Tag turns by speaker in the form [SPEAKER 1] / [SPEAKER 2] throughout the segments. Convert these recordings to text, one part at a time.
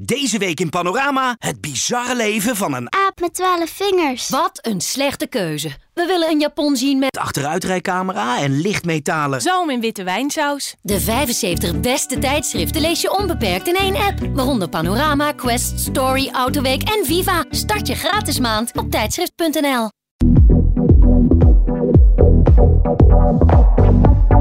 [SPEAKER 1] Deze week in Panorama het bizarre leven van een
[SPEAKER 2] Aap met twaalf vingers.
[SPEAKER 3] Wat een slechte keuze. We willen een Japon zien met
[SPEAKER 1] achteruitrijcamera en lichtmetalen.
[SPEAKER 4] Zalm in witte wijnsaus.
[SPEAKER 3] de 75 beste tijdschriften lees je onbeperkt in één app. Waaronder Panorama, Quest, Story, Autoweek en Viva. Start je gratis maand op tijdschrift.nl.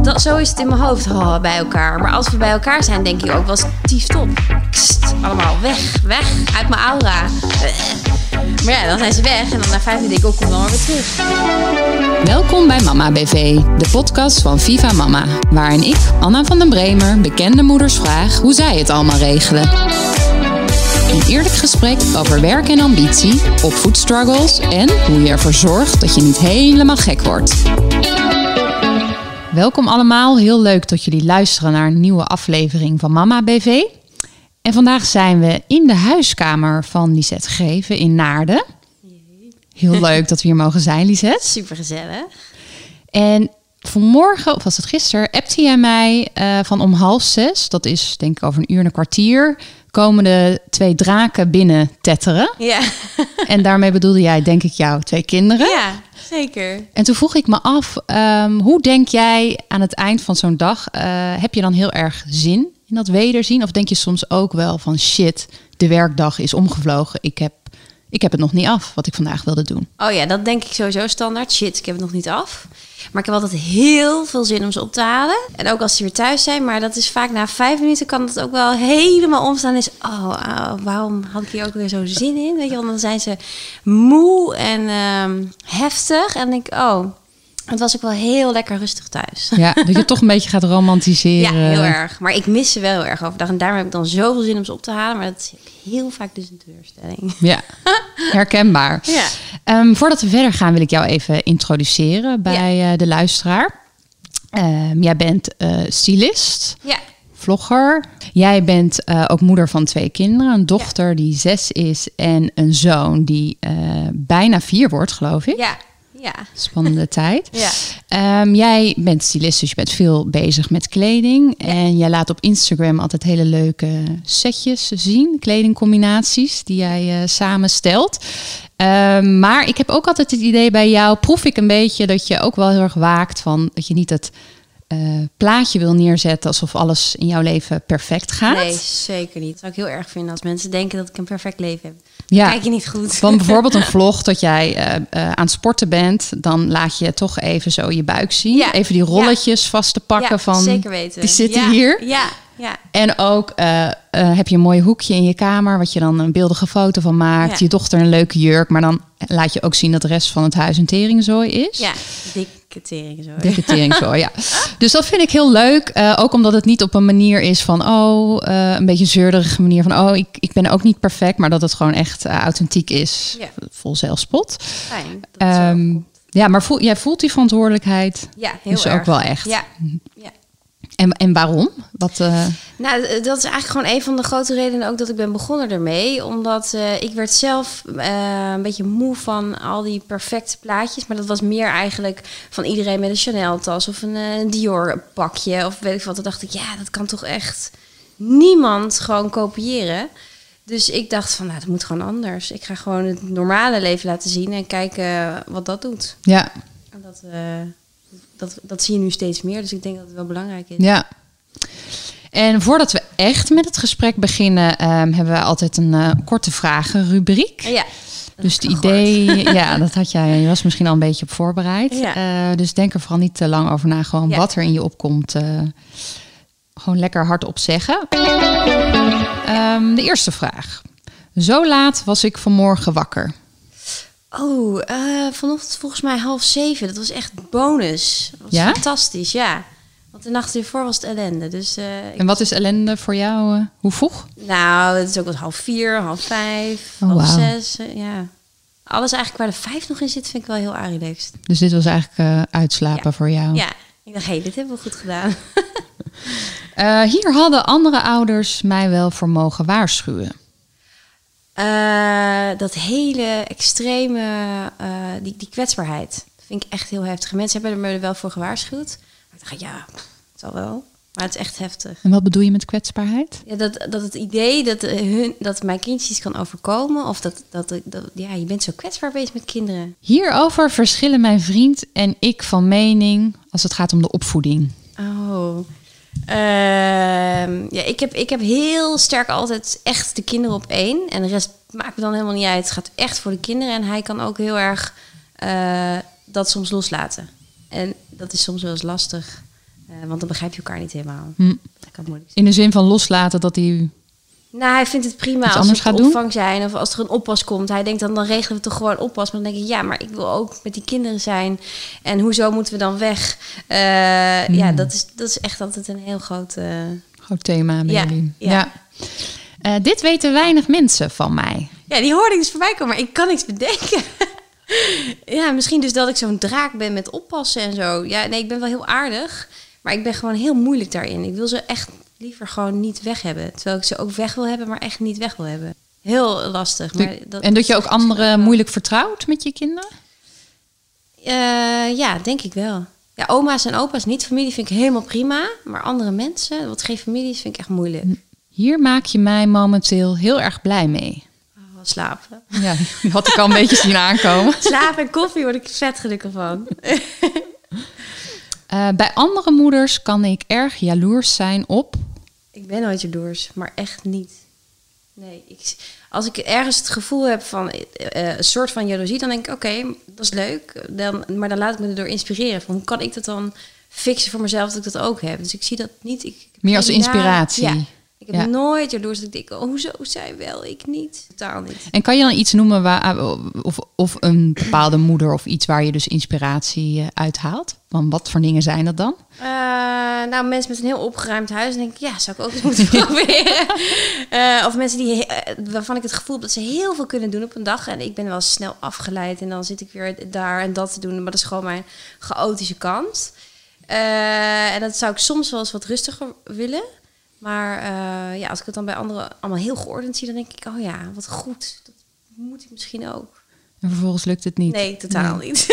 [SPEAKER 5] Dat, zo is het in mijn hoofd bij elkaar. Maar als we bij elkaar zijn, denk ik ook wel stief op. Kst, allemaal weg, weg uit mijn aura. Eh. Maar ja, dan zijn ze weg en dan na vijf minuten ik, oh, kom dan maar weer terug.
[SPEAKER 6] Welkom bij Mama BV, de podcast van Viva Mama. Waarin ik, Anna van den Bremer, bekende moeders vraag hoe zij het allemaal regelen. Een eerlijk gesprek over werk en ambitie, opvoedstruggles en hoe je ervoor zorgt dat je niet helemaal gek wordt. Welkom allemaal, heel leuk dat jullie luisteren naar een nieuwe aflevering van Mama BV. En vandaag zijn we in de huiskamer van Lisette Greven in Naarden. Heel leuk dat we hier mogen zijn, Lisette.
[SPEAKER 5] Super gezellig.
[SPEAKER 6] En vanmorgen, of was het gisteren, appte jij mij eh, van om half zes, dat is denk ik over een uur en een kwartier, komen de twee draken binnen tetteren.
[SPEAKER 5] Ja,
[SPEAKER 6] En daarmee bedoelde jij denk ik jouw twee kinderen.
[SPEAKER 5] ja zeker.
[SPEAKER 6] En toen vroeg ik me af, ehm, hoe denk jij aan het eind van zo'n dag, eh, heb je dan heel erg zin in dat wederzien? Of denk je soms ook wel van shit, de werkdag is omgevlogen, ik heb, ik heb het nog niet af wat ik vandaag wilde doen.
[SPEAKER 5] Oh ja, dat denk ik sowieso standaard. Shit, ik heb het nog niet af. Maar ik heb altijd heel veel zin om ze op te halen. En ook als ze weer thuis zijn. Maar dat is vaak na vijf minuten kan het ook wel helemaal omstaan. Is, oh, oh, waarom had ik hier ook weer zo zin in? Weet je, want dan zijn ze moe en ehm, heftig. En denk ik, oh, het was ook wel heel lekker rustig thuis.
[SPEAKER 6] Ja, dat je toch een beetje gaat
[SPEAKER 5] Ja,
[SPEAKER 6] romantiseren.
[SPEAKER 5] heel erg. Maar ik mis ze wel heel erg overdag. En daarom heb ik dan zoveel zin om ze op te halen. Maar dat is heel vaak dus een teleurstelling.
[SPEAKER 6] Ja, herkenbaar.
[SPEAKER 5] Ja.
[SPEAKER 6] Ehm, voordat we verder gaan wil ik jou even introduceren bij eh, de luisteraar. Ehm, jij bent eh, stylist,
[SPEAKER 5] Ja,
[SPEAKER 6] vlogger. Jij bent eh, ook moeder van twee kinderen. Een dochter die zes is en een zoon die bijna vier wordt, geloof ik.
[SPEAKER 5] ja, ja.
[SPEAKER 6] Spannende tijd.
[SPEAKER 5] Ja.
[SPEAKER 6] Ehm, jij bent stylist, dus je bent veel bezig met kleding. En jij laat op Instagram altijd hele leuke setjes zien. Kledingcombinaties die jij eh, samenstelt. Ehm, maar ik heb ook altijd het idee bij jou, proef ik een beetje dat je ook wel heel erg waakt van dat je niet het eh, plaatje wil neerzetten alsof alles in jouw leven perfect gaat.
[SPEAKER 5] Nee, zeker niet. Dat zou ik heel erg vinden als mensen denken dat ik een perfect leven heb.
[SPEAKER 6] Ja.
[SPEAKER 5] Kijk je niet goed.
[SPEAKER 6] Van bijvoorbeeld een vlog dat jij eh, eh, aan het sporten bent, dan laat je toch even zo je buik zien.
[SPEAKER 5] Ja.
[SPEAKER 6] Even die rolletjes vast te pakken
[SPEAKER 5] ja,
[SPEAKER 6] van
[SPEAKER 5] zeker weten.
[SPEAKER 6] die zitten hier.
[SPEAKER 5] Ja, ja.
[SPEAKER 6] En ook eh, heb je een mooi hoekje in je kamer, wat je dan een beeldige foto van maakt. Je dochter een leuke jurk, maar dan laat je ook zien dat de rest van het huis een teringzooi is.
[SPEAKER 5] Ja, tering zo.
[SPEAKER 6] Teringzooi, ja. Dus dat vind ik heel leuk. eh, ook omdat het niet op een manier is van, oh, eh, een beetje zeurderige manier van, oh, ik, ik ben ook niet perfect, maar dat het gewoon echt eh, authentiek is.
[SPEAKER 5] Ja.
[SPEAKER 6] Vol zelfspot.
[SPEAKER 5] Fijn. Dat
[SPEAKER 6] Ehm, ja, maar voel, jij voelt die verantwoordelijkheid
[SPEAKER 5] ja, heel
[SPEAKER 6] dus
[SPEAKER 5] erg.
[SPEAKER 6] ook wel echt.
[SPEAKER 5] Ja. ja.
[SPEAKER 6] En, en waarom? Wat, eh,
[SPEAKER 5] Nou, dat is eigenlijk gewoon een van de grote redenen ook dat ik ben begonnen ermee. Omdat eh, ik werd zelf eh, een beetje moe van al die perfecte plaatjes. Maar dat was meer eigenlijk van iedereen met een Chanel-tas of een, Dior-pakje. Of weet ik wat. Toen dacht ik, ja, dat kan toch echt niemand gewoon kopiëren. Dus ik dacht van, nou, dat moet gewoon anders. Ik ga gewoon het normale leven laten zien en kijken wat dat doet.
[SPEAKER 6] ja,
[SPEAKER 5] En dat, dat, dat zie je nu steeds meer. Dus ik denk dat het wel belangrijk is.
[SPEAKER 6] ja. En voordat we echt met het gesprek beginnen, ehm, hebben we altijd een eh, korte vragenrubriek.
[SPEAKER 5] Ja.
[SPEAKER 6] Dus het idee, ja, dat had jij, je was misschien al een beetje op voorbereid.
[SPEAKER 5] Ja.
[SPEAKER 6] Eh, dus denk er vooral niet te lang over na. Gewoon
[SPEAKER 5] Ja.
[SPEAKER 6] wat er in je opkomt, eh, gewoon lekker hardop zeggen. Ehm, de eerste vraag. Zo laat was ik vanmorgen wakker.
[SPEAKER 5] Oh, eh, vanochtend volgens mij half zeven. Dat was echt bonus. Dat was
[SPEAKER 6] Ja?
[SPEAKER 5] fantastisch, ja. Want de nacht ervoor was het ellende. Dus, eh,
[SPEAKER 6] En wat is ellende voor jou? eh, hoe vroeg?
[SPEAKER 5] nou, het is ook wel half vier, half vijf,
[SPEAKER 6] Oh,
[SPEAKER 5] half zes. ja. alles eigenlijk waar de vijf nog in zit, vind ik wel heel relaxed.
[SPEAKER 6] Dus dit was eigenlijk uitslapen
[SPEAKER 5] ja.
[SPEAKER 6] voor jou?
[SPEAKER 5] Ja, ik dacht, hé, hey, dit hebben we goed gedaan.
[SPEAKER 6] hier hadden andere ouders mij wel voor mogen waarschuwen.
[SPEAKER 5] Uh, dat hele extreme, die, die kwetsbaarheid. Dat vind ik echt heel heftig. Mensen hebben er me wel voor gewaarschuwd. Maar ik dacht, ja, het zal wel. Maar het is echt heftig.
[SPEAKER 6] En wat bedoel je met kwetsbaarheid?
[SPEAKER 5] Ja, dat, dat het idee dat, hun, dat mijn kindjes kan overkomen. Of dat, dat, dat, ja, je bent zo kwetsbaar bezig met kinderen.
[SPEAKER 6] Hierover verschillen mijn vriend en ik van mening als het gaat om de opvoeding.
[SPEAKER 5] Oh. Uh, ja, ik heb, ik heb heel sterk altijd echt de kinderen op één. En de rest maakt me dan helemaal niet uit. Het gaat echt voor de kinderen. En hij kan ook heel erg uh, dat soms loslaten. En dat is soms wel eens lastig. Uh, want dan begrijp je elkaar niet helemaal.
[SPEAKER 6] Hm. In de zin van loslaten dat hij.
[SPEAKER 5] Nou, hij vindt het prima als
[SPEAKER 6] anders
[SPEAKER 5] er
[SPEAKER 6] opvang
[SPEAKER 5] doen? zijn of als er een oppas komt. Hij denkt dan, dan regelen we toch gewoon oppas. Maar dan denk ik, ja, maar ik wil ook met die kinderen zijn. En hoezo moeten we dan weg? Uh,
[SPEAKER 6] Hmm.
[SPEAKER 5] Ja, dat is, dat is echt altijd een heel groot... Uh...
[SPEAKER 6] Groot thema bij
[SPEAKER 5] ja,
[SPEAKER 6] jullie.
[SPEAKER 5] Ja.
[SPEAKER 6] ja. Uh, dit weten weinig mensen van mij.
[SPEAKER 5] Ja, die hoorde ik dus voorbij komen, maar ik kan niks bedenken. ja, misschien dus dat ik zo'n draak ben met oppassen en zo. Ja, nee, ik ben wel heel aardig. Maar ik ben gewoon heel moeilijk daarin. Ik wil ze echt liever gewoon niet weg hebben. Terwijl ik ze ook weg wil hebben, maar echt niet weg wil hebben. Heel lastig. Maar
[SPEAKER 6] dat, en dat je ook anderen moeilijk vertrouwt met je kinderen?
[SPEAKER 5] Uh, ja, denk ik wel. Ja, oma's en opa's, niet familie, vind ik helemaal prima. Maar andere mensen, wat geen familie is, vind ik echt moeilijk.
[SPEAKER 6] Hier maak je mij momenteel heel erg blij mee.
[SPEAKER 5] Oh, slapen.
[SPEAKER 6] Ja, die had ik al een beetje zien aankomen.
[SPEAKER 5] Slapen en koffie word ik vet gelukkig van.
[SPEAKER 6] Uh, bij andere moeders kan ik erg jaloers zijn op.
[SPEAKER 5] Ik ben nooit jaloers, maar echt niet. Nee, ik, als ik ergens het gevoel heb van uh, een soort van jaloezie, dan denk ik: oké, okay, dat is leuk. Dan, maar dan laat ik me erdoor inspireren. Van hoe kan ik dat dan fixen voor mezelf dat ik dat ook heb? Dus ik zie dat niet. Ik,
[SPEAKER 6] Meer als inspiratie.
[SPEAKER 5] Ja. Ik heb ja. nooit jaloers dat ik denk: oh, hoezo zij wel, ik niet. Totaal niet.
[SPEAKER 6] En kan je dan iets noemen waar, of, of een bepaalde moeder of iets waar je dus inspiratie uithaalt? Want wat voor dingen zijn dat dan?
[SPEAKER 5] Uh, nou, mensen met een heel opgeruimd huis. denk ik, ja, zou ik ook eens moeten proberen. Uh, of mensen die, waarvan ik het gevoel heb dat ze heel veel kunnen doen op een dag. En ik ben wel snel afgeleid. En dan zit ik weer daar en dat te doen. Maar dat is gewoon mijn chaotische kant. en dat zou ik soms wel eens wat rustiger willen. Maar ja, als ik het dan bij anderen allemaal heel geordend zie, dan denk ik, oh ja, wat goed. Dat moet ik misschien ook.
[SPEAKER 6] En vervolgens lukt het niet.
[SPEAKER 5] Nee, totaal nee. niet.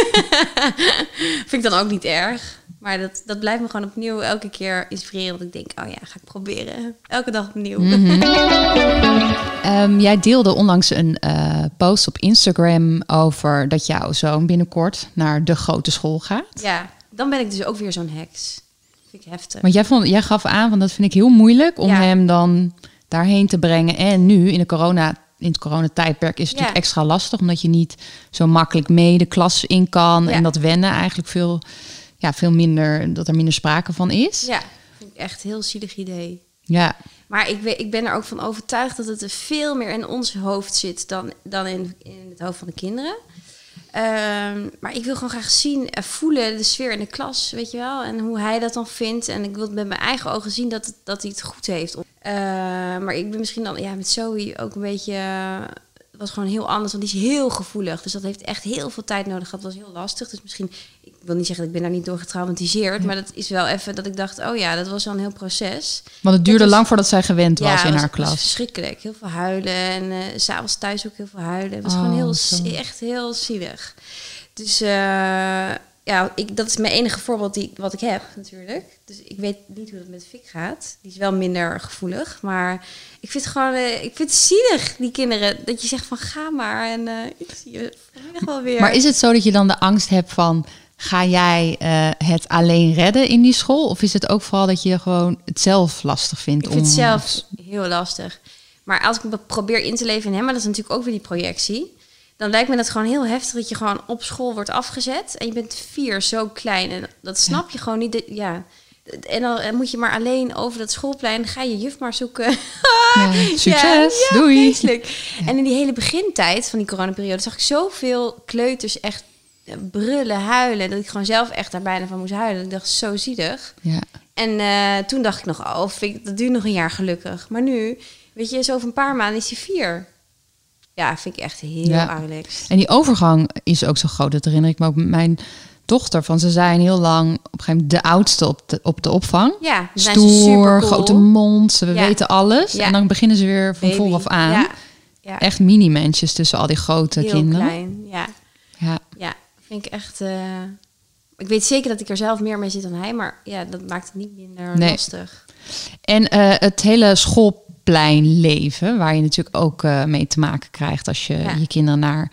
[SPEAKER 5] Vind ik dan ook niet erg. Maar dat, dat blijft me gewoon opnieuw elke keer inspireren. Dat ik denk, oh ja, ga ik proberen. Elke dag opnieuw.
[SPEAKER 6] Mm -hmm. um, jij deelde onlangs een uh, post op Instagram over dat jouw zoon binnenkort naar de grote school gaat.
[SPEAKER 5] Ja, dan ben ik dus ook weer zo'n heks. Vind ik heftig.
[SPEAKER 6] Want jij, vond, jij gaf aan, van dat vind ik heel moeilijk om ja. hem dan daarheen te brengen. En nu in de corona in het coronatijdperk is het
[SPEAKER 5] Ja.
[SPEAKER 6] natuurlijk extra lastig, omdat je niet zo makkelijk mee de klas in kan.
[SPEAKER 5] Ja.
[SPEAKER 6] En dat wennen eigenlijk veel, ja, veel minder, dat er minder sprake van is.
[SPEAKER 5] Ja, vind ik echt een heel zielig idee.
[SPEAKER 6] Ja,
[SPEAKER 5] Maar ik, ik ben er ook van overtuigd dat het er veel meer in ons hoofd zit dan, dan in, in het hoofd van de kinderen. Ehm, maar ik wil gewoon graag zien en voelen de sfeer in de klas, weet je wel. En hoe hij dat dan vindt. En ik wil met mijn eigen ogen zien dat, dat hij het goed heeft. Eh, maar ik ben misschien dan ja, met Zoe ook een beetje... was gewoon heel anders, want die is heel gevoelig. Dus dat heeft echt heel veel tijd nodig gehad. Dat was heel lastig. Dus misschien, ik wil niet zeggen dat ik ben daar niet door getraumatiseerd. Maar dat is wel even dat ik dacht, oh ja, dat was wel een heel proces.
[SPEAKER 6] want het duurde lang voordat zij gewend was
[SPEAKER 5] Ja,
[SPEAKER 6] in
[SPEAKER 5] was-
[SPEAKER 6] haar klas.
[SPEAKER 5] verschrikkelijk. Heel veel huilen en s s'avonds thuis ook heel veel huilen. Het was
[SPEAKER 6] Oh,
[SPEAKER 5] gewoon heel,
[SPEAKER 6] zo.
[SPEAKER 5] echt heel zielig. Dus eh, ja, ik, dat is mijn enige voorbeeld die, wat ik heb natuurlijk. Dus ik weet niet hoe het met Fik gaat. Die is wel minder gevoelig. Maar ik vind het gewoon, eh, ik vind het zielig, die kinderen. Dat je zegt van ga maar en eh, ik zie je vanmiddag wel weer.
[SPEAKER 6] Maar is het zo dat je dan de angst hebt van... ga jij eh, het alleen redden in die school? Of is het ook vooral dat je gewoon het zelf lastig vindt?
[SPEAKER 5] Ik vind het zelf heel lastig. Maar als ik me probeer in te leven in hem, maar dat is natuurlijk ook weer die projectie. Dan lijkt me dat gewoon heel heftig dat je gewoon op school wordt afgezet. En je bent vier, zo klein. En dat snap je gewoon niet. Ja. En dan eh, moet je maar alleen over dat schoolplein. Ga je juf maar zoeken.
[SPEAKER 6] Ja, succes,
[SPEAKER 5] Ja,
[SPEAKER 6] doei.
[SPEAKER 5] En in die hele begintijd van die coronaperiode zag ik zoveel kleuters echt eh, brullen, huilen. Dat ik gewoon zelf echt daar bijna van moest huilen. Ik dacht, zo zielig.
[SPEAKER 6] Ja.
[SPEAKER 5] En eh, toen dacht ik nog, oh, vind ik, dat duurt nog een jaar gelukkig. Maar nu, weet je, zo over een paar maanden is hij vier. Ja, vind ik echt heel
[SPEAKER 6] Ja. En die overgang is ook zo groot. Dat herinner ik me ook mijn dochter. Van ze zijn heel lang op een gegeven moment de oudste op de, op de opvang.
[SPEAKER 5] Ja,
[SPEAKER 6] Stoer,
[SPEAKER 5] supercool.
[SPEAKER 6] grote mond, ze
[SPEAKER 5] Ja.
[SPEAKER 6] weten alles.
[SPEAKER 5] Ja.
[SPEAKER 6] En dan beginnen ze weer van
[SPEAKER 5] Baby.
[SPEAKER 6] vooraf aan.
[SPEAKER 5] Ja, ja.
[SPEAKER 6] Echt mini-mensjes tussen al die grote
[SPEAKER 5] heel
[SPEAKER 6] kinderen.
[SPEAKER 5] klein. Ja,
[SPEAKER 6] Ja.
[SPEAKER 5] ja, vind ik echt. eh, ik weet zeker dat ik er zelf meer mee zit dan hij, maar ja, dat maakt het niet minder
[SPEAKER 6] Nee.
[SPEAKER 5] lastig.
[SPEAKER 6] En eh, het hele schoolpleinleven, waar je natuurlijk ook eh, mee te maken krijgt als je
[SPEAKER 5] Ja.
[SPEAKER 6] je kinderen naar,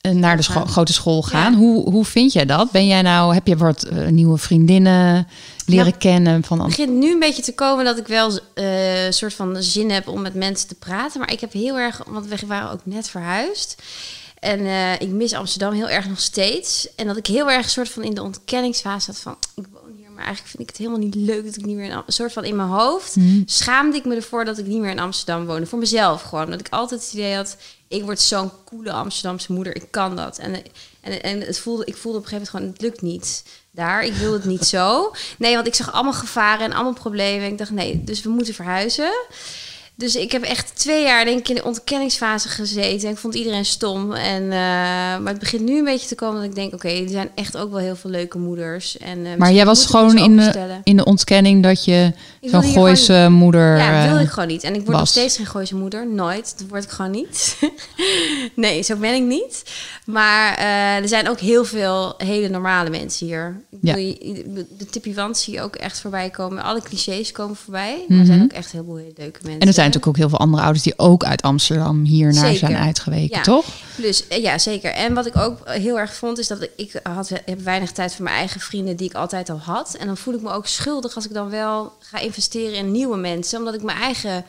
[SPEAKER 6] eh, naar de scho- grote school gaan.
[SPEAKER 5] Ja.
[SPEAKER 6] Hoe, hoe vind jij dat? Ben jij nou, heb je wat eh, nieuwe vriendinnen leren
[SPEAKER 5] Ja.
[SPEAKER 6] kennen? Van,
[SPEAKER 5] Het begint nu een beetje te komen dat ik wel een soort van zin heb om met mensen te praten. Maar ik heb heel erg, want we waren ook net verhuisd. En ik mis Amsterdam heel erg nog steeds. En dat ik heel erg een soort van in de ontkenningsfase zat van... ik maar eigenlijk vind ik het helemaal niet leuk dat ik niet meer in... Am- soort van in mijn hoofd
[SPEAKER 6] Mhm.
[SPEAKER 5] schaamde ik me ervoor dat ik niet meer in Amsterdam woonde. Voor mezelf gewoon. Dat ik altijd het idee had, ik word zo'n coole Amsterdamse moeder. Ik kan dat. En, en, en het voelde, ik voelde op een gegeven moment gewoon, het lukt niet daar. Ik wil het niet zo. Nee, want ik zag allemaal gevaren en allemaal problemen. Ik dacht, nee, dus we moeten verhuizen. Dus ik heb echt twee jaar denk ik in de ontkenningsfase gezeten. En ik vond iedereen stom. En, eh, maar het begint nu een beetje te komen dat ik denk... oké, er zijn echt ook wel heel veel leuke moeders. En, eh,
[SPEAKER 6] maar jij was gewoon in de, in de ontkenning dat je zo'n Gooise moeder
[SPEAKER 5] Ja, wilde
[SPEAKER 6] eh,
[SPEAKER 5] ik gewoon niet. En ik word nog steeds geen Gooise moeder. Nooit. Dat word ik gewoon niet. nee, zo ben ik niet. Maar er zijn ook heel veel hele normale mensen hier.
[SPEAKER 6] Ja.
[SPEAKER 5] De je ook echt voorbij komen. Alle clichés komen voorbij. Maar er zijn
[SPEAKER 6] Mhm.
[SPEAKER 5] ook echt heel veel hele leuke mensen.
[SPEAKER 6] Er zijn natuurlijk ook heel veel andere ouders die ook uit Amsterdam hier naar zijn uitgeweken,
[SPEAKER 5] Ja.
[SPEAKER 6] toch?
[SPEAKER 5] Plus, eh, ja, zeker. En wat ik ook heel erg vond, is dat ik had, heb weinig tijd voor mijn eigen vrienden die ik altijd al had. En dan voel ik me ook schuldig als ik dan wel ga investeren in nieuwe mensen, omdat ik mijn eigen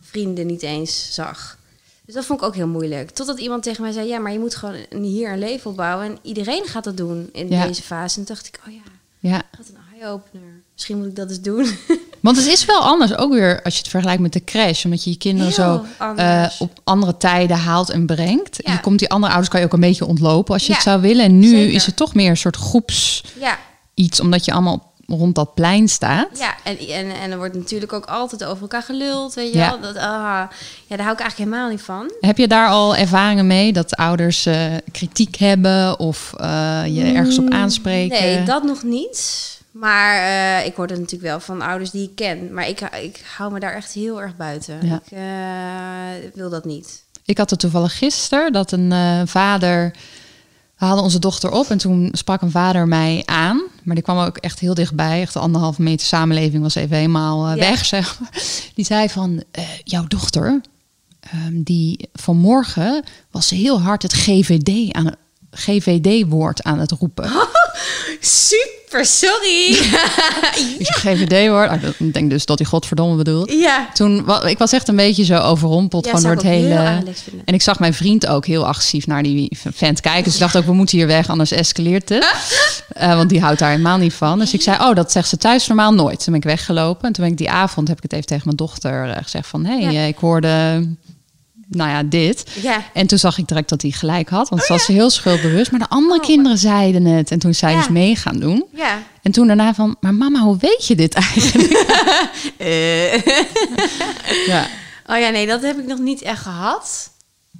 [SPEAKER 5] vrienden niet eens zag. Dus dat vond ik ook heel moeilijk. Totdat iemand tegen mij zei: Ja, maar je moet gewoon hier een leven opbouwen. En iedereen gaat dat doen in
[SPEAKER 6] Ja.
[SPEAKER 5] deze fase. En toen dacht ik: Oh ja,
[SPEAKER 6] Ja.
[SPEAKER 5] wat een eye-opener. Misschien moet ik dat eens doen.
[SPEAKER 6] Want het is wel anders, ook weer als je het vergelijkt met de crash. Omdat je je kinderen
[SPEAKER 5] Heel
[SPEAKER 6] zo eh, op andere tijden haalt en brengt.
[SPEAKER 5] Ja.
[SPEAKER 6] Je komt die andere ouders kan je ook een beetje ontlopen als je
[SPEAKER 5] Ja,
[SPEAKER 6] het zou willen. En nu
[SPEAKER 5] zeker.
[SPEAKER 6] is het toch meer een soort groeps
[SPEAKER 5] ja,
[SPEAKER 6] iets, omdat je allemaal rond dat plein staat.
[SPEAKER 5] Ja, en, en, en er wordt natuurlijk ook altijd over elkaar geluld, weet je
[SPEAKER 6] Ja.
[SPEAKER 5] wel. Dat, ah, ja, daar hou ik eigenlijk helemaal niet van.
[SPEAKER 6] Heb je daar al ervaringen mee dat ouders eh, kritiek hebben of eh, je ergens op aanspreken?
[SPEAKER 5] Nee, dat nog niet. Maar eh, ik hoor het natuurlijk wel van ouders die ik ken. Maar ik, ik hou me daar echt heel erg buiten.
[SPEAKER 6] Ja.
[SPEAKER 5] Ik eh, wil dat niet.
[SPEAKER 6] Ik had het toevallig gisteren dat een eh, vader. We hadden onze dochter op en toen sprak een vader mij aan. Maar die kwam ook echt heel dichtbij. Echt de anderhalve meter samenleving was even helemaal
[SPEAKER 5] Ja.
[SPEAKER 6] weg, zeg maar. Die zei van, jouw dochter, ehm, die vanmorgen was ze heel hard het GVD aan GVD-woord aan het roepen.
[SPEAKER 5] Super, sorry.
[SPEAKER 6] Ik zeg GVD-woord. Ah, ik denk dus dat hij godverdomme bedoelt.
[SPEAKER 5] ja.
[SPEAKER 6] Toen, ik was echt een beetje zo overrompeld
[SPEAKER 5] Ja,
[SPEAKER 6] gewoon door het hele. En ik zag mijn vriend ook heel agressief naar die vent kijken. Dus ik dacht ook, we moeten hier weg, anders escaleert het. Eh, want die houdt daar helemaal niet van. Dus ik zei, oh, dat zegt ze thuis normaal nooit. Toen ben ik weggelopen. En toen ben ik die avond, heb ik het even tegen mijn dochter eh, gezegd van... hé, hey,
[SPEAKER 5] Ja.
[SPEAKER 6] eh, ik hoorde, nou ja, dit.
[SPEAKER 5] Ja.
[SPEAKER 6] En toen zag ik direct dat hij gelijk had. Want ze was heel schuldbewust. Maar de andere kinderen zeiden het. En toen zij
[SPEAKER 5] Oh, Ja.
[SPEAKER 6] dus mee gaan doen.
[SPEAKER 5] Ja.
[SPEAKER 6] En toen daarna van, maar mama, hoe weet je dit eigenlijk? ja.
[SPEAKER 5] Oh ja, nee, dat heb ik nog niet echt gehad.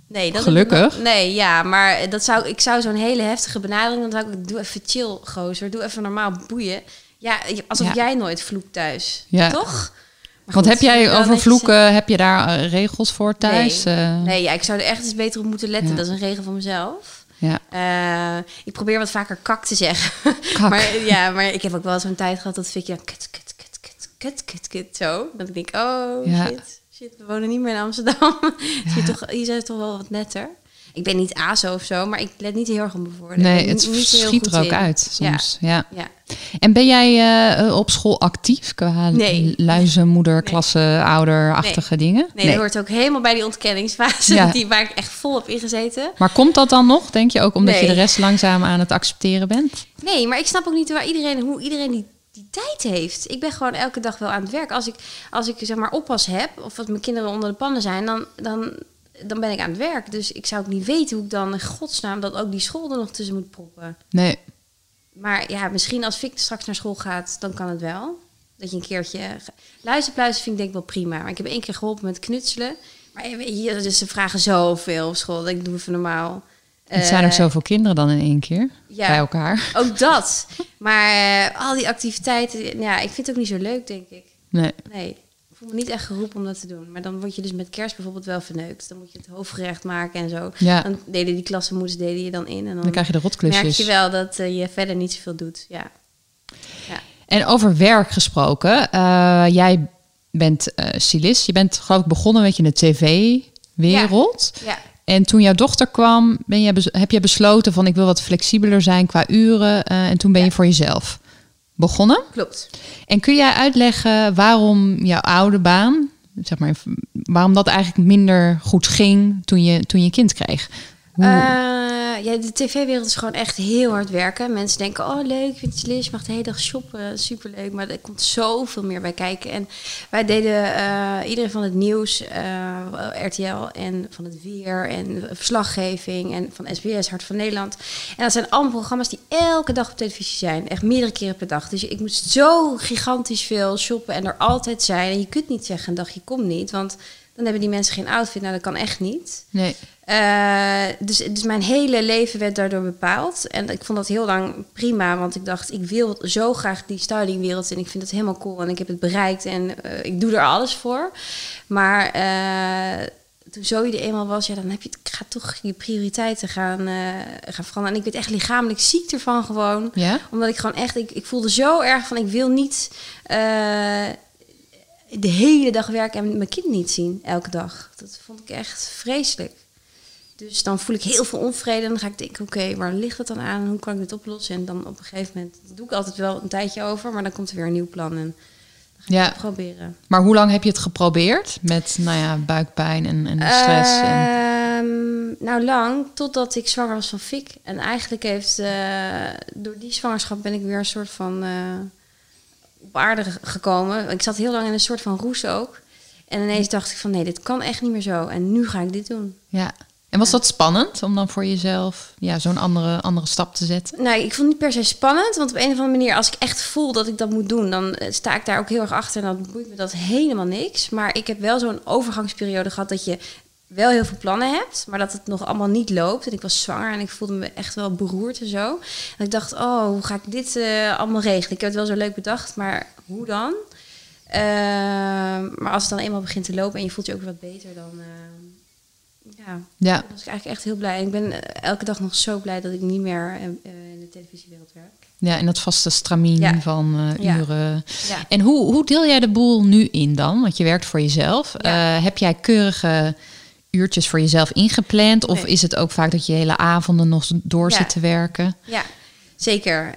[SPEAKER 5] Nee, dat
[SPEAKER 6] Gelukkig.
[SPEAKER 5] nog- nee, ja, maar dat zou, ik zou zo'n hele heftige benadering... dan zou ik, doe even chill, gozer. Doe even normaal boeien. Ja, alsof jij nooit vloekt thuis. Toch?
[SPEAKER 6] Want heb jij over vloeken, heb je daar eh, regels voor thuis?
[SPEAKER 5] Nee.
[SPEAKER 6] Eh,
[SPEAKER 5] Nee, ja, ik zou er echt eens beter op moeten letten.
[SPEAKER 6] Ja.
[SPEAKER 5] Dat is een regel van mezelf.
[SPEAKER 6] Ja.
[SPEAKER 5] Eh, ik probeer wat vaker kak te zeggen.
[SPEAKER 6] Kak.
[SPEAKER 5] maar, ja, maar ik heb ook wel zo'n tijd gehad dat ik ja, kut, kut, kut, kut, kut, kut, kut, zo. Dat ik denk, oh
[SPEAKER 6] Ja.
[SPEAKER 5] shit, shit, we wonen niet meer in Amsterdam. Hier, toch, hier zijn toch wel wat netter. Ik ben niet ASO of zo, maar ik let niet heel erg op mijn woorden.
[SPEAKER 6] Nee, het
[SPEAKER 5] niet
[SPEAKER 6] schiet er ook
[SPEAKER 5] in.
[SPEAKER 6] uit soms. Ja.
[SPEAKER 5] Ja.
[SPEAKER 6] En ben jij eh, op school actief qua
[SPEAKER 5] Nee.
[SPEAKER 6] luizenmoeder, klasse, ouder-achtige dingen?
[SPEAKER 5] Nee, dat hoort ook helemaal bij die ontkenningsfase.
[SPEAKER 6] Ja.
[SPEAKER 5] Die waar ik echt vol op ingezeten.
[SPEAKER 6] Maar komt dat dan nog, denk je ook, omdat je
[SPEAKER 5] Nee.
[SPEAKER 6] de rest langzaam aan het accepteren bent?
[SPEAKER 5] Nee, maar ik snap ook niet waar iedereen, hoe iedereen die, die tijd heeft. Ik ben gewoon elke dag wel aan het werk. Als ik, als ik zeg maar oppas heb, of als mijn kinderen onder de pannen zijn, dan, dan, dan ben ik aan het werk. Dus ik zou ook niet weten hoe ik dan in godsnaam dat ook die school er nog tussen moet proppen.
[SPEAKER 6] Nee.
[SPEAKER 5] Maar ja, misschien als Vic straks naar school gaat, dan kan het wel. Dat je een keertje... Luisterpluizen vind ik denk ik wel prima. Maar ik heb één keer geholpen met knutselen. Maar je, dus ze vragen zoveel op school. Dat ik doe even normaal.
[SPEAKER 6] Het zijn ook
[SPEAKER 5] Eh,
[SPEAKER 6] zoveel kinderen dan in één keer
[SPEAKER 5] ja.
[SPEAKER 6] bij elkaar.
[SPEAKER 5] Ook dat. Maar eh, al die activiteiten, ja, ik vind het ook niet zo leuk, denk ik.
[SPEAKER 6] Nee.
[SPEAKER 5] Nee, voel me niet echt geroepen om dat te doen. Maar dan word je dus met kerst bijvoorbeeld wel verneukt. Dan moet je het hoofdgerecht maken en zo.
[SPEAKER 6] Ja,
[SPEAKER 5] Dan deden die klassenmoeders deden je dan in. En dan,
[SPEAKER 6] dan krijg je de
[SPEAKER 5] merk
[SPEAKER 6] rotklusjes.
[SPEAKER 5] je wel dat eh, je verder niet zoveel doet. Ja.
[SPEAKER 6] En over werk gesproken. eh, jij bent stylist. Je bent geloof ik begonnen met je in de tv-wereld.
[SPEAKER 5] ja,
[SPEAKER 6] En toen jouw dochter kwam, ben je, heb je besloten van ik wil wat flexibeler zijn qua uren. en toen ben je
[SPEAKER 5] Ja.
[SPEAKER 6] voor jezelf begonnen.
[SPEAKER 5] klopt.
[SPEAKER 6] En kun jij uitleggen waarom jouw oude baan, zeg maar, waarom dat eigenlijk minder goed ging toen je, toen je kind kreeg? Hoe-
[SPEAKER 5] Eh, ja, de tv-wereld is gewoon echt heel hard werken. Mensen denken, oh leuk, je mag de hele dag shoppen, superleuk. Maar er komt zoveel meer bij kijken. En wij deden eh, iedereen van het nieuws, eh, RTL en van het weer en verslaggeving en van SBS, Hart van Nederland. En dat zijn allemaal programma's die elke dag op televisie zijn. Echt meerdere keren per dag. Dus ik moest zo gigantisch veel shoppen en er altijd zijn. En je kunt niet zeggen een dagje kom niet, want dan hebben die mensen geen outfit. Nou, dat kan echt niet.
[SPEAKER 6] nee.
[SPEAKER 5] Eh, dus, dus mijn hele leven werd daardoor bepaald. En ik vond dat heel lang prima, want ik dacht, ik wil zo graag die stylingwereld en ik vind het helemaal cool en ik heb het bereikt en eh, ik doe er alles voor. Maar eh, toen Zoe er eenmaal was, ja, dan heb je het, gaat toch je prioriteiten gaan, gaan veranderen. En ik werd echt lichamelijk ziek ervan gewoon
[SPEAKER 6] Ja?
[SPEAKER 5] omdat ik gewoon echt, ik, ik voelde zo erg van, ik wil niet de hele dag werken en mijn kind niet zien, elke dag. Dat vond ik echt vreselijk. Dus dan voel ik heel veel onvrede en dan ga ik denken, oké, waar ligt het dan aan? Hoe kan ik dit oplossen? En dan op een gegeven moment, dat doe ik altijd wel een tijdje over, maar dan komt er weer een nieuw plan en dan ga ik
[SPEAKER 6] Ja.
[SPEAKER 5] het proberen.
[SPEAKER 6] Maar hoe lang heb je het geprobeerd met nou ja, buikpijn en, en stress? en...
[SPEAKER 5] Ehm, nou, lang, totdat ik zwanger was van Fik. En eigenlijk heeft, eh, door die zwangerschap ben ik weer een soort van eh, op aarde ge- gekomen. Ik zat heel lang in een soort van roes ook. En ineens dacht ik van, nee, dit kan echt niet meer zo. En nu ga ik dit doen.
[SPEAKER 6] Ja. En was dat spannend om dan voor jezelf ja, zo'n andere, andere stap te zetten?
[SPEAKER 5] Nou, ik vond het niet per se spannend, want op een of andere manier, als ik echt voel dat ik dat moet doen, dan eh, sta ik daar ook heel erg achter en dan boeit me dat helemaal niks. Maar ik heb wel zo'n overgangsperiode gehad dat je wel heel veel plannen hebt, maar dat het nog allemaal niet loopt. En ik was zwanger en ik voelde me echt wel beroerd en zo. En ik dacht, oh, hoe ga ik dit eh, allemaal regelen? Ik heb het wel zo leuk bedacht, maar hoe dan? Ehm, maar als het dan eenmaal begint te lopen en je voelt je ook wat beter, dan eh, ja,
[SPEAKER 6] Ja.
[SPEAKER 5] dan was ik eigenlijk echt heel blij. En ik ben eh, elke dag nog zo blij dat ik niet meer eh, in de televisiewereld werk.
[SPEAKER 6] Ja, en dat vaste stramien
[SPEAKER 5] Ja.
[SPEAKER 6] van uren.
[SPEAKER 5] Ja.
[SPEAKER 6] En hoe, hoe deel jij de boel nu in dan? Want je werkt voor jezelf. Heb jij keurige uurtjes voor jezelf ingepland? Of
[SPEAKER 5] Nee.
[SPEAKER 6] is het ook vaak dat je hele avonden nog door
[SPEAKER 5] Ja.
[SPEAKER 6] zit te werken?
[SPEAKER 5] Ja, zeker.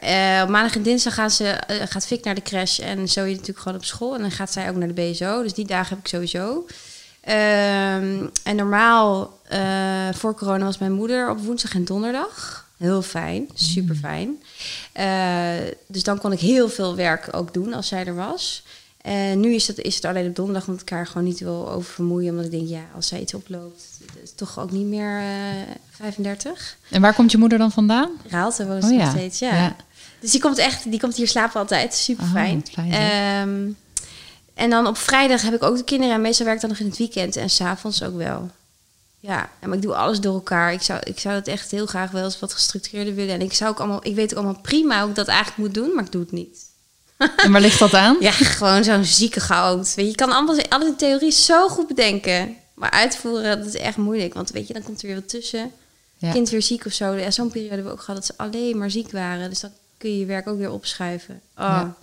[SPEAKER 5] Op maandag en dinsdag gaan ze, eh, gaat Fik naar de crash en Zoe natuurlijk gewoon op school. En dan gaat zij ook naar de BSO. Dus die dagen heb ik sowieso. Ehm, en normaal, eh, voor corona, was mijn moeder op woensdag en donderdag. Heel fijn, super fijn. dus dan kon ik heel veel werk ook doen als zij er was. En nu is het, is het alleen op donderdag, omdat ik haar gewoon niet wil over vermoeien. Omdat ik denk, ja, als zij iets oploopt, is toch ook niet meer eh 35.
[SPEAKER 6] En waar komt je moeder dan vandaan?
[SPEAKER 5] Raalte woont
[SPEAKER 6] Oh
[SPEAKER 5] ze
[SPEAKER 6] ja.
[SPEAKER 5] nog steeds, ja.
[SPEAKER 6] Ja.
[SPEAKER 5] Dus die komt echt, die komt hier slapen altijd. Super
[SPEAKER 6] Oh,
[SPEAKER 5] fijn. Ehm, en dan op vrijdag heb ik ook de kinderen. En meestal werk ik dan nog in het weekend. En s'avonds ook wel. Ja, en maar ik doe alles door elkaar. Ik zou, ik zou het echt heel graag wel eens wat gestructureerder willen. En ik zou ook allemaal, ik weet ook allemaal prima hoe ik dat eigenlijk moet doen, maar ik doe het niet.
[SPEAKER 6] En waar ligt dat aan?
[SPEAKER 5] Ja, gewoon zo'n zieke. Weet je, kan allemaal, alles in theorie zo goed bedenken. Maar uitvoeren, dat is echt moeilijk. Want weet je, dan komt er weer wat tussen.
[SPEAKER 6] Ja.
[SPEAKER 5] Kind weer ziek of zo. Ja, Zo'n periode hebben we ook gehad dat ze alleen maar ziek waren. Dus dan kun je je werk ook weer opschuiven. Oh,
[SPEAKER 6] Ja.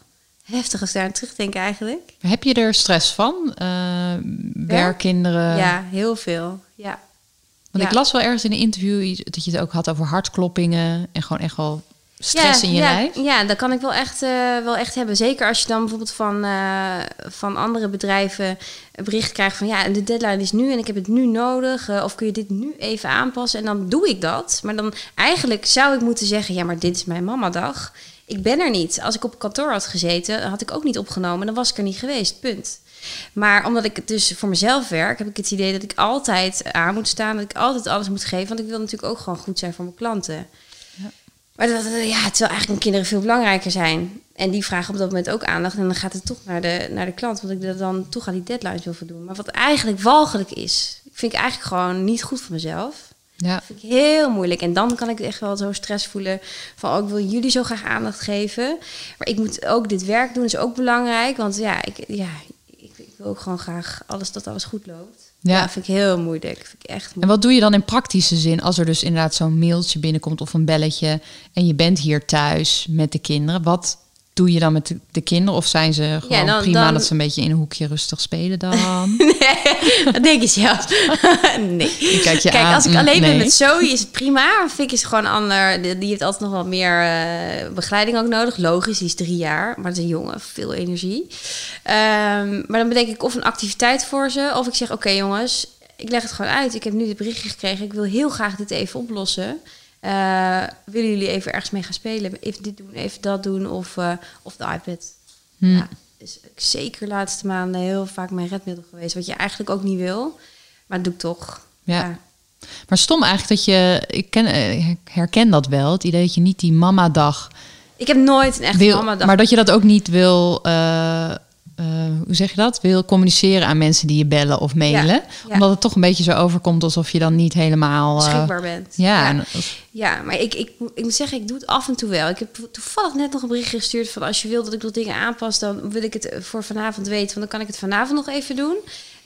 [SPEAKER 5] heftig als daar aan terugdenk eigenlijk.
[SPEAKER 6] Heb je er stress van? Eh werkkinderen?
[SPEAKER 5] ja, heel veel. Ja.
[SPEAKER 6] Want ik las wel ergens in een interview dat je het ook had over hartkloppingen en gewoon echt wel stress
[SPEAKER 5] ja,
[SPEAKER 6] in je
[SPEAKER 5] ja,
[SPEAKER 6] lijf.
[SPEAKER 5] Ja, dat kan ik wel echt, eh, wel echt hebben. Zeker als je dan bijvoorbeeld van, eh, van andere bedrijven een bericht krijgt van... ja, de deadline is nu en ik heb het nu nodig. eh, of kun je dit nu even aanpassen? En dan doe ik dat. Maar dan eigenlijk zou ik moeten zeggen... ja, maar dit is mijn mamadag. Ik ben er niet. Als ik op kantoor had gezeten, had ik ook niet opgenomen. Dan was ik er niet geweest, punt. Maar omdat ik dus voor mezelf werk, heb ik het idee dat ik altijd aan moet staan. Dat ik altijd alles moet geven. Want ik wil natuurlijk ook gewoon goed zijn voor mijn klanten. Maar dat, ja, terwijl eigenlijk kinderen veel belangrijker zijn. En die vragen op dat moment ook aandacht. En dan gaat het toch naar de, naar de klant. Want ik er dan toch aan die deadlines wil voldoen. Maar wat eigenlijk walgelijk is. Vind ik eigenlijk gewoon niet goed voor mezelf.
[SPEAKER 6] Ja.
[SPEAKER 5] Dat vind ik heel moeilijk. En dan kan ik echt wel zo stress voelen van... Oh, ik wil jullie zo graag aandacht geven. Maar ik moet ook dit werk doen, is ook belangrijk. Want ja, ik, ja, ik, ik wil ook gewoon graag alles dat alles goed loopt.
[SPEAKER 6] Ja.
[SPEAKER 5] dat vind ik heel moeilijk. Vind ik echt
[SPEAKER 6] En wat doe je dan in praktische zin als er dus inderdaad zo'n mailtje binnenkomt of een belletje en je bent hier thuis met de kinderen? Wat doe je dan met de, de kinderen? Of zijn ze gewoon
[SPEAKER 5] dan-
[SPEAKER 6] prima
[SPEAKER 5] dan-
[SPEAKER 6] dat ze een beetje in een hoekje rustig spelen dan?
[SPEAKER 5] Nee, dat denk je zelf. nee.
[SPEAKER 6] Ik kijk je
[SPEAKER 5] Kijk,
[SPEAKER 6] aan.
[SPEAKER 5] als ik alleen ben met Zoe is het prima. Fik is gewoon ander. Die heeft altijd nog wel meer eh, begeleiding ook nodig. Logisch, die is drie jaar. Maar het is een jongen, veel energie. Ehm, maar dan bedenk ik of een activiteit voor ze. Of ik zeg, oké jongens, ik leg het gewoon uit. Ik heb nu dit berichtje gekregen. Ik wil heel graag dit even oplossen. Eh, willen jullie even ergens mee gaan spelen? Even dit doen, even dat doen. Of, eh, of de iPad.
[SPEAKER 6] Hm.
[SPEAKER 5] Ja, is zeker de laatste maanden heel vaak mijn redmiddel geweest. Wat je eigenlijk ook niet wil. Maar dat doe ik toch.
[SPEAKER 6] Ja. Maar stom eigenlijk dat je, ik ken, eh, ik herken dat wel, het idee dat je niet die mama-dag
[SPEAKER 5] Ik heb nooit een echte
[SPEAKER 6] wil,
[SPEAKER 5] mama dag.
[SPEAKER 6] maar dat je dat ook niet wil, eh, hoe zeg je dat? Wil communiceren aan mensen die je bellen of mailen,
[SPEAKER 5] Ja, ja.
[SPEAKER 6] omdat het toch een beetje zo overkomt alsof je dan niet helemaal eh,
[SPEAKER 5] beschikbaar bent.
[SPEAKER 6] Ja,
[SPEAKER 5] ja. maar ik, ik, ik moet zeggen, ik doe het af en toe wel. Ik heb toevallig net nog een bericht gestuurd van als je wil dat ik wat dingen aanpas, dan wil ik het voor vanavond weten, want dan kan ik het vanavond nog even doen.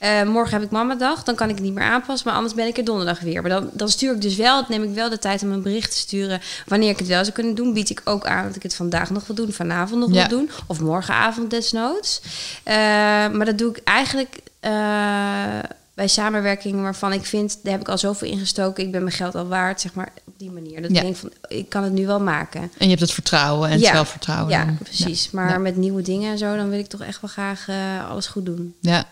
[SPEAKER 5] Eh, morgen heb ik mamadag, dan kan ik het niet meer aanpassen, maar anders ben ik er donderdag weer. Maar dan, dan stuur ik dus wel, neem ik wel de tijd om een bericht te sturen. Wanneer ik het wel zou kunnen doen, bied ik ook aan dat ik het vandaag nog wil doen, vanavond nog
[SPEAKER 6] Ja.
[SPEAKER 5] wil doen, of morgenavond desnoods. Eh, maar dat doe ik eigenlijk eh, bij samenwerkingen waarvan ik vind, daar heb ik al zoveel ingestoken, ik ben mijn geld al waard, zeg maar op die manier. Dat
[SPEAKER 6] Ja.
[SPEAKER 5] ik denk van, ik kan het nu wel maken.
[SPEAKER 6] en je hebt het vertrouwen en het zelfvertrouwen.
[SPEAKER 5] Ja, precies.
[SPEAKER 6] Ja.
[SPEAKER 5] Maar met nieuwe dingen en zo, dan wil ik toch echt wel graag alles goed doen.
[SPEAKER 6] Ja.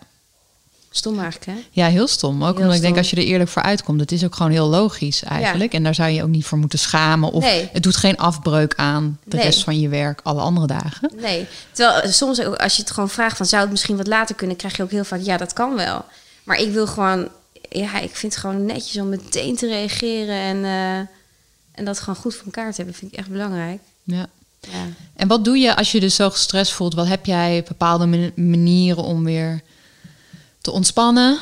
[SPEAKER 5] Stom eigenlijk, hè?
[SPEAKER 6] Ja, heel stom. Ook
[SPEAKER 5] Heel
[SPEAKER 6] omdat ik denk als je er eerlijk voor uitkomt, het is ook gewoon heel logisch eigenlijk. En daar zou je ook niet voor moeten schamen. Of
[SPEAKER 5] Nee.
[SPEAKER 6] het doet geen afbreuk aan de
[SPEAKER 5] Nee.
[SPEAKER 6] rest van je werk alle andere dagen.
[SPEAKER 5] Nee. Terwijl eh, soms ook, als je het gewoon vraagt van zou het misschien wat later kunnen, krijg je ook heel vaak ja, dat kan wel. Maar ik wil gewoon, ja, ik vind het gewoon netjes om meteen te reageren en, eh, en dat gewoon goed voor elkaar te hebben, vind ik echt belangrijk.
[SPEAKER 6] Ja.
[SPEAKER 5] Ja.
[SPEAKER 6] En wat doe je als je dus zo gestrest voelt? Wat heb jij bepaalde man- manieren om weer te ontspannen?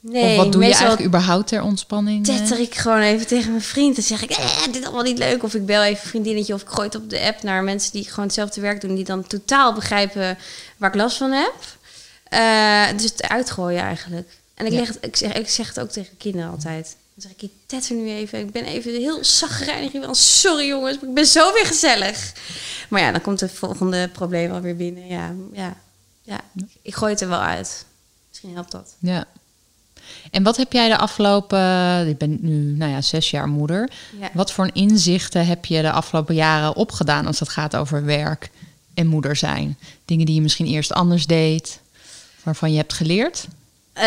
[SPEAKER 5] Nee,
[SPEAKER 6] of wat doe je eigenlijk überhaupt ter ontspanning? eh?
[SPEAKER 5] tetter ik gewoon even tegen mijn vriend. Dan zeg ik, eh, dit is allemaal niet leuk. Of ik bel even een vriendinnetje of ik gooi het op de app naar mensen die gewoon hetzelfde werk doen. Die dan totaal begrijpen waar ik last van heb. Eh, dus het uitgooien eigenlijk. En ik,
[SPEAKER 6] Ja.
[SPEAKER 5] leg het, ik, zeg, ik zeg het ook tegen kinderen altijd. Dan zeg ik, ik tetter nu even. Ik ben even heel zagrijnig. Sorry jongens, maar ik ben zo weer gezellig. Maar ja, dan komt het volgende probleem alweer binnen. Ja, ja, ja. Ik gooi het er wel uit. Misschien helpt dat.
[SPEAKER 6] Ja. En wat heb jij de afgelopen, je bent nu nou ja, zes jaar moeder.
[SPEAKER 5] Ja.
[SPEAKER 6] Wat voor inzichten heb je de afgelopen jaren opgedaan als het gaat over werk en moeder zijn? Dingen die je misschien eerst anders deed, waarvan je hebt geleerd?
[SPEAKER 5] Eh,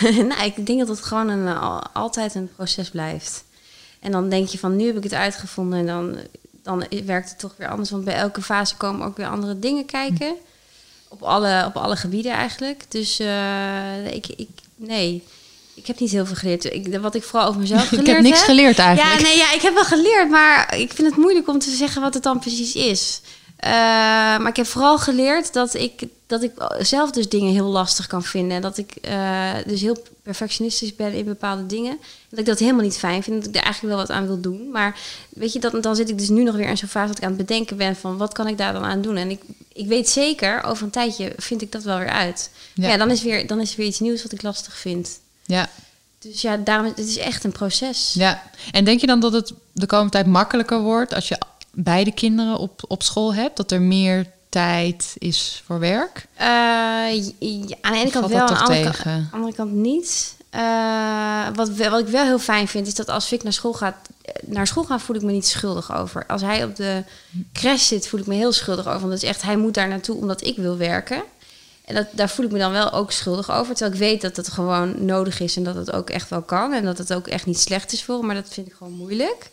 [SPEAKER 5] nou, ik denk dat het gewoon een, al- altijd een proces blijft. En dan denk je van, nu heb ik het uitgevonden en dan, dan werkt het toch weer anders. Want bij elke fase komen ook weer andere dingen kijken. Op alle, op alle gebieden eigenlijk. Dus eh, ik, ik, nee, ik heb niet heel veel geleerd. Ik, wat ik vooral over mezelf geleerd
[SPEAKER 6] ik heb niks geleerd eigenlijk.
[SPEAKER 5] Ja, nee, ja, ik heb wel geleerd, maar ik vind het moeilijk om te zeggen wat het dan precies is. Eh, maar ik heb vooral geleerd dat ik, dat ik zelf dus dingen heel lastig kan vinden. En dat ik eh, dus heel perfectionistisch ben in bepaalde dingen. Dat ik dat helemaal niet fijn vind. Dat ik er eigenlijk wel wat aan wil doen. Maar weet je, dat, dan zit ik dus nu nog weer in zo'n fase dat ik aan het bedenken ben van wat kan ik daar dan aan doen. En ik, ik weet zeker, over een tijdje vind ik dat wel weer uit.
[SPEAKER 6] Ja.
[SPEAKER 5] Ja, dan, is weer, dan is er weer iets nieuws wat ik lastig vind.
[SPEAKER 6] Ja,
[SPEAKER 5] Dus ja, daarom, het is echt een proces.
[SPEAKER 6] ja. En denk je dan dat het de komende tijd makkelijker wordt als je beide kinderen op, op school hebt? Dat er meer tijd is voor werk?
[SPEAKER 5] Eh, aan de ene kant wel,
[SPEAKER 6] dat
[SPEAKER 5] aan de andere, kant,
[SPEAKER 6] tegen?
[SPEAKER 5] aan de andere kant niet. Eh, wat, wat ik wel heel fijn vind, is dat als Vic naar school gaat, eh, naar school gaat, voel ik me niet schuldig over. Als hij op de crash zit, voel ik me heel schuldig over. Want het is echt, hij moet daar naartoe omdat ik wil werken. En dat, daar voel ik me dan wel ook schuldig over. Terwijl ik weet dat het gewoon nodig is en dat het ook echt wel kan. En dat het ook echt niet slecht is voor hem, maar dat vind ik gewoon moeilijk.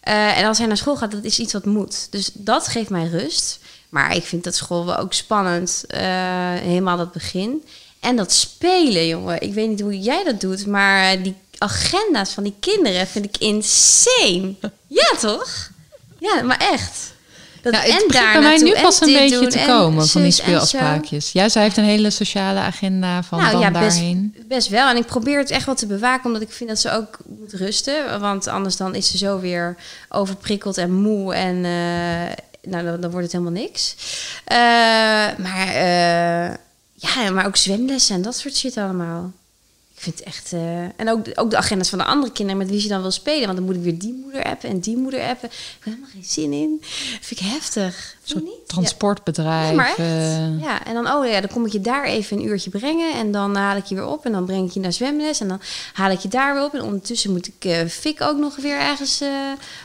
[SPEAKER 5] Eh, en als hij naar school gaat, dat is iets wat moet. Dus dat geeft mij rust. Maar ik vind dat school wel ook spannend. eh, helemaal dat begin. En dat spelen, jongen. Ik weet niet hoe jij dat doet, maar die agenda's van die kinderen vind ik insane. Ja, toch? Ja, maar echt. Dat,
[SPEAKER 6] Ja, het
[SPEAKER 5] en
[SPEAKER 6] begint bij mij nu pas een beetje
[SPEAKER 5] doen
[SPEAKER 6] te
[SPEAKER 5] en
[SPEAKER 6] komen van die speelafspraakjes. Ja, zij heeft een hele sociale agenda van
[SPEAKER 5] Nou
[SPEAKER 6] dan
[SPEAKER 5] ja, best,
[SPEAKER 6] daarheen.
[SPEAKER 5] best wel. En ik probeer het echt wel te bewaken, omdat ik vind dat ze ook moet rusten. Want anders dan is ze zo weer overprikkeld en moe. En eh, nou, dan, dan wordt het helemaal niks. Eh, maar, eh, ja, maar ook zwemlessen en dat soort shit allemaal. Ik vind het echt... eh, en ook, ook de agendas van de andere kinderen met wie ze dan wil spelen. Want dan moet ik weer die moeder appen en die moeder appen. Ik heb helemaal geen zin in. vind ik heftig.
[SPEAKER 6] Transportbedrijf.
[SPEAKER 5] Ja, maar echt.
[SPEAKER 6] eh,
[SPEAKER 5] Ja, en dan, oh ja, dan kom ik je daar even een uurtje brengen. En dan haal ik je weer op. En dan breng ik je naar zwemles. En dan haal ik je daar weer op. En ondertussen moet ik eh fik ook nog weer ergens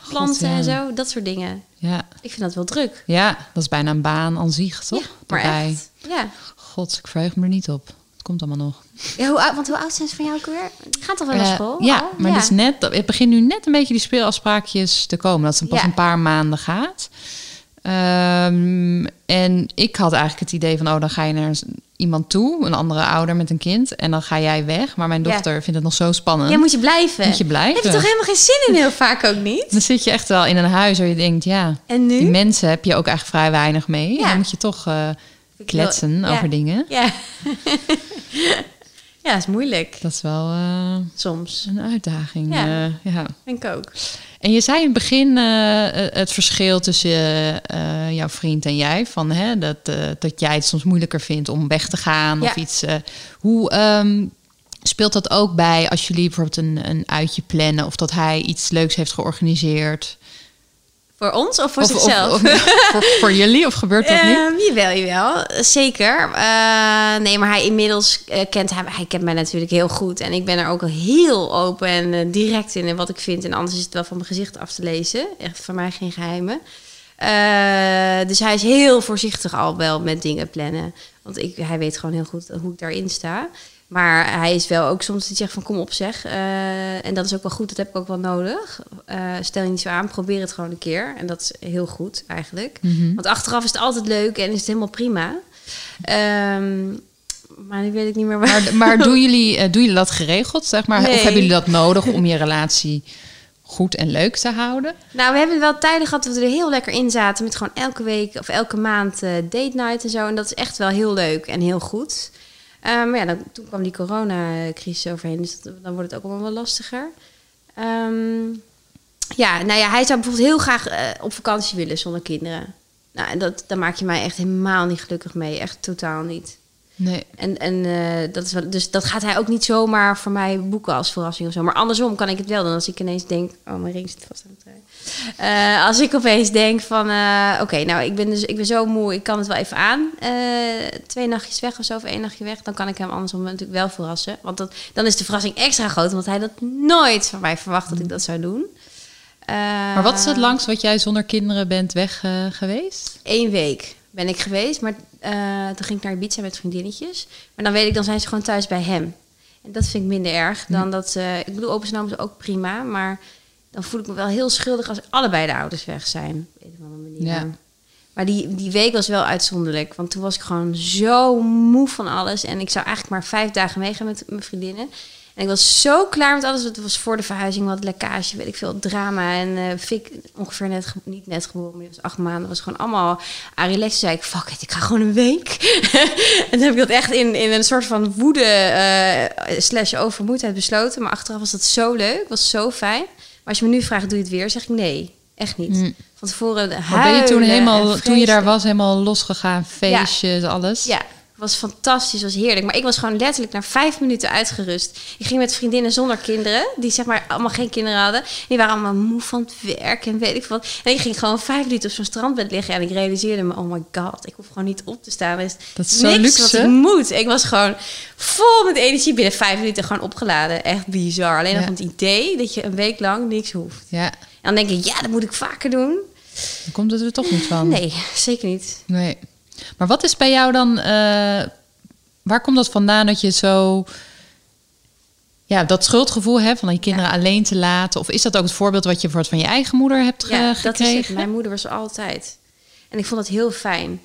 [SPEAKER 5] planten
[SPEAKER 6] ja.
[SPEAKER 5] en zo. Dat soort dingen.
[SPEAKER 6] ja.
[SPEAKER 5] Ik vind dat wel druk.
[SPEAKER 6] ja, dat is bijna een baan aan zich, toch?
[SPEAKER 5] Ja, maar
[SPEAKER 6] Daarbij.
[SPEAKER 5] echt. Ja.
[SPEAKER 6] God, ik verheug me er niet op. Komt allemaal nog.
[SPEAKER 5] ja hoe, oud- want hoe oud zijn ze van jou ook weer? Die gaan toch wel naar
[SPEAKER 6] Eh,
[SPEAKER 5] school?
[SPEAKER 6] ja,
[SPEAKER 5] al?
[SPEAKER 6] maar
[SPEAKER 5] ja.
[SPEAKER 6] Het, is net, het begint nu net een beetje die speelafspraakjes te komen. Dat ze pas
[SPEAKER 5] Ja.
[SPEAKER 6] een paar maanden gaat. Ehm, en ik had eigenlijk het idee van, oh, dan ga je naar iemand toe, een andere ouder met een kind, en dan ga jij weg. Maar mijn
[SPEAKER 5] Ja.
[SPEAKER 6] dochter vindt het nog zo spannend.
[SPEAKER 5] Ja, moet je blijven.
[SPEAKER 6] Moet je blijven.
[SPEAKER 5] Heb je toch helemaal geen zin in heel vaak ook niet?
[SPEAKER 6] Dan zit je echt wel in een huis waar je denkt, ja,
[SPEAKER 5] En nu?
[SPEAKER 6] die mensen heb je ook eigenlijk vrij weinig mee.
[SPEAKER 5] Ja.
[SPEAKER 6] En dan moet je toch eh, Kletsen
[SPEAKER 5] ja.
[SPEAKER 6] over dingen.
[SPEAKER 5] Ja. ja, is moeilijk.
[SPEAKER 6] Dat is wel eh,
[SPEAKER 5] Soms.
[SPEAKER 6] een uitdaging.
[SPEAKER 5] Ja.
[SPEAKER 6] eh, ja.
[SPEAKER 5] Denk ik ook.
[SPEAKER 6] En je zei in het begin eh, het verschil tussen jouw vriend en jij. Van, hè, dat, dat jij het soms moeilijker vindt om weg te gaan of iets. hoe ehm, speelt dat ook bij als jullie bijvoorbeeld een, een uitje plannen of dat hij iets leuks heeft georganiseerd?
[SPEAKER 5] Voor ons of voor
[SPEAKER 6] Of,
[SPEAKER 5] zichzelf?
[SPEAKER 6] of- voor, voor jullie of gebeurt dat niet?
[SPEAKER 5] Ehm, jawel, jawel. Zeker. Eh, nee, maar hij inmiddels eh, kent hij, hij kent mij natuurlijk heel goed. En ik ben er ook heel open en eh, direct in, in wat ik vind. En anders is het wel van mijn gezicht af te lezen. Echt voor mij geen geheimen. Eh, dus hij is heel voorzichtig al wel met dingen plannen. Want ik, hij weet gewoon heel goed hoe ik daarin sta. Maar hij is wel ook soms die zegt van kom op zeg. Eh, en dat is ook wel goed, dat heb ik ook wel nodig. Eh, stel je niet zo aan, probeer het gewoon een keer. En dat is heel goed eigenlijk.
[SPEAKER 6] Mhm.
[SPEAKER 5] Want achteraf is het altijd leuk en is het helemaal prima. Ehm, maar nu weet ik niet meer waar.
[SPEAKER 6] Maar, maar doen, jullie, eh, doen jullie dat geregeld, zeg maar?
[SPEAKER 5] Nee.
[SPEAKER 6] Of hebben jullie dat nodig om je relatie goed en leuk te houden?
[SPEAKER 5] Nou, we hebben wel tijden gehad dat we er heel lekker in zaten. Met gewoon elke week of elke maand date night en zo. En dat is echt wel heel leuk en heel goed. Eh, maar ja, dan, toen kwam die coronacrisis overheen. Dus dan wordt het ook allemaal wel lastiger. Ehm, ja, nou ja, hij zou bijvoorbeeld heel graag eh, op vakantie willen zonder kinderen. Nou, en dat, daar maak je mij echt helemaal niet gelukkig mee. Echt totaal niet.
[SPEAKER 6] Nee.
[SPEAKER 5] En, en eh, dat is wel, dus dat gaat hij ook niet zomaar voor mij boeken als verrassing of zo. Maar andersom kan ik het wel doen. Als ik ineens denk... Oh, mijn ring zit vast aan de trui. Eh, als ik opeens denk van... eh, Oké, nou, ik ben, dus, ik ben zo moe. Ik kan het wel even aan. Twee nachtjes weg of zo. Of één nachtje weg. Dan kan ik hem andersom natuurlijk wel verrassen. Want dat, dan is de verrassing extra groot. Want hij had nooit van mij verwacht dat ik dat zou doen.
[SPEAKER 6] Maar wat is het langst wat jij zonder kinderen bent weg geweest?
[SPEAKER 5] Eén week ben ik geweest, maar eh, toen ging ik naar Ibiza met vriendinnetjes. Maar dan weet ik, dan zijn ze gewoon thuis bij hem. En dat vind ik minder erg dan dat ze... Ik bedoel, open is ook prima, maar dan voel ik me wel heel schuldig als allebei de ouders weg zijn. Op een of andere manier.
[SPEAKER 6] Ja.
[SPEAKER 5] Maar die, die week was wel uitzonderlijk, want toen was ik gewoon zo moe van alles. En ik zou eigenlijk maar vijf dagen meegaan met mijn vriendinnen. En ik was zo klaar met alles. Het was voor de verhuizing wat lekkage, weet ik veel, drama. En eh Fik, ongeveer net, niet net geboren, maar die was acht maanden. was gewoon allemaal Arilex. Toen zei ik, fuck it, ik ga gewoon een week. en toen heb ik dat echt in, in een soort van woede eh, slash overmoedheid besloten. Maar achteraf was dat zo leuk, was zo fijn. Maar als je me nu vraagt, doe je het weer? Zeg ik nee, echt niet.
[SPEAKER 6] Mm.
[SPEAKER 5] Van tevoren
[SPEAKER 6] Maar ben je toen
[SPEAKER 5] huilen
[SPEAKER 6] helemaal,
[SPEAKER 5] en
[SPEAKER 6] toen je daar was, helemaal losgegaan, feestjes, alles?
[SPEAKER 5] Ja, was fantastisch, was heerlijk. Maar ik was gewoon letterlijk na vijf minuten uitgerust. Ik ging met vriendinnen zonder kinderen, die zeg maar allemaal geen kinderen hadden. Die waren allemaal moe van het werk en weet ik wat. En ik ging gewoon vijf minuten op zo'n strandbed liggen en ik realiseerde me, oh my god, ik hoef gewoon niet op te staan. Er is
[SPEAKER 6] Dat is zo
[SPEAKER 5] niks
[SPEAKER 6] luxe.
[SPEAKER 5] wat ik moet. Ik was gewoon vol met energie binnen vijf minuten gewoon opgeladen. Echt bizar. Alleen al
[SPEAKER 6] Ja.
[SPEAKER 5] van het idee dat je een week lang niks hoeft.
[SPEAKER 6] Ja,
[SPEAKER 5] En dan denk ik, ja, dat moet ik vaker doen.
[SPEAKER 6] dan komt het er toch niet van.
[SPEAKER 5] Nee, zeker niet.
[SPEAKER 6] Nee. Maar wat is bij jou dan... eh, waar komt dat vandaan dat je zo... Ja, dat schuldgevoel hebt van je kinderen alleen te laten? Of is dat ook het voorbeeld wat je voor het van je eigen moeder hebt
[SPEAKER 5] Ja, dat is
[SPEAKER 6] gekregen?
[SPEAKER 5] het. Mijn moeder was altijd. En ik vond dat heel fijn.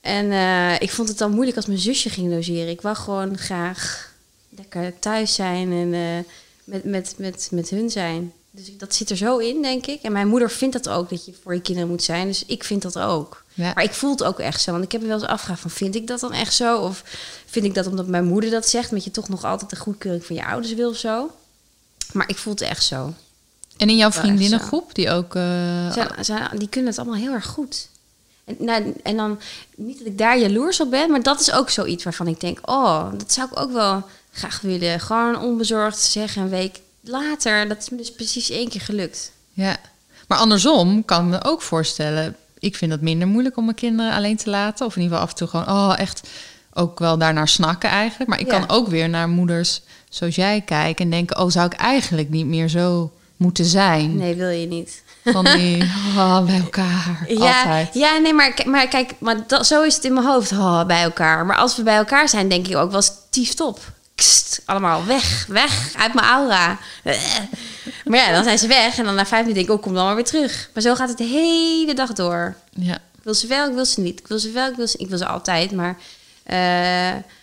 [SPEAKER 5] En eh, ik vond het dan moeilijk als mijn zusje ging logeren. Ik wou gewoon graag lekker thuis zijn en eh, met, met, met, met hun zijn. Dus dat zit er zo in, denk ik. En mijn moeder vindt dat ook, dat je voor je kinderen moet zijn. Dus ik vind dat ook.
[SPEAKER 6] Ja.
[SPEAKER 5] Maar ik voel het ook echt zo. Want ik heb me wel eens afgevraagd van, vind ik dat dan echt zo? Of vind ik dat omdat mijn moeder dat zegt... omdat je toch nog altijd de goedkeuring van je ouders wil of zo? Maar ik voel het echt zo.
[SPEAKER 6] En in jouw vriendinnengroep, die ook...
[SPEAKER 5] zij- die kunnen het allemaal heel erg goed. En, nou, en dan, niet dat ik daar jaloers op ben... maar dat is ook zoiets waarvan ik denk... oh, dat zou ik ook wel graag willen. Gewoon onbezorgd zeggen een week later. Dat is me dus precies één keer gelukt.
[SPEAKER 6] Ja, maar andersom kan ik me ook voorstellen. Ik vind het minder moeilijk om mijn kinderen alleen te laten. Of in ieder geval af en toe gewoon, oh, echt ook wel daarnaar snakken eigenlijk. Maar ik
[SPEAKER 5] Ja.
[SPEAKER 6] kan ook weer naar moeders zoals jij kijken en denken, oh, zou ik eigenlijk niet meer zo moeten zijn?
[SPEAKER 5] Nee, wil je niet.
[SPEAKER 6] Van die, oh, bij elkaar,
[SPEAKER 5] Ja,
[SPEAKER 6] altijd.
[SPEAKER 5] ja nee, maar, maar kijk, maar dat, zo is het in mijn hoofd oh, bij elkaar. Maar als we bij elkaar zijn, denk ik ook wel stief top. Kst, allemaal weg, weg uit mijn aura. Maar ja, dan zijn ze weg en dan na vijf minuten denk ik, oh, kom dan maar weer terug. Maar zo gaat het de hele dag door.
[SPEAKER 6] Ja.
[SPEAKER 5] Ik wil ze wel, ik wil ze niet. Ik wil ze wel, ik wil ze Ik wil ze altijd, maar... eh,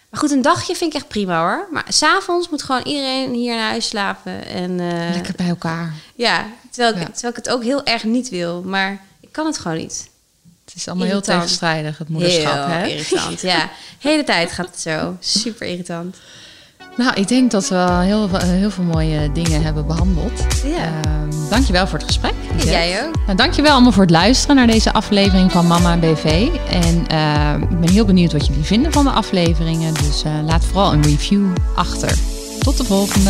[SPEAKER 5] maar goed, een dagje vind ik echt prima hoor. Maar s'avonds moet gewoon iedereen hier naar huis slapen. En, eh,
[SPEAKER 6] Lekker bij elkaar.
[SPEAKER 5] Ja, terwijl ik,
[SPEAKER 6] Ja.
[SPEAKER 5] terwijl ik het ook heel erg niet wil. Maar ik kan het gewoon niet.
[SPEAKER 6] Het is allemaal heel tegenstrijdig, het moederschap.
[SPEAKER 5] Heel
[SPEAKER 6] hè?
[SPEAKER 5] irritant, ja. De hele tijd gaat het zo. Super irritant.
[SPEAKER 6] Nou, ik denk dat we heel, veel- heel veel mooie dingen hebben behandeld.
[SPEAKER 5] Ja.
[SPEAKER 6] Ehm, dankjewel voor het gesprek.
[SPEAKER 5] Jij ook.
[SPEAKER 6] Nou, dankjewel allemaal voor het luisteren naar deze aflevering van Mama BV. En eh, ik ben heel benieuwd wat jullie vinden van de afleveringen. Dus eh, laat vooral een review achter. Tot de volgende.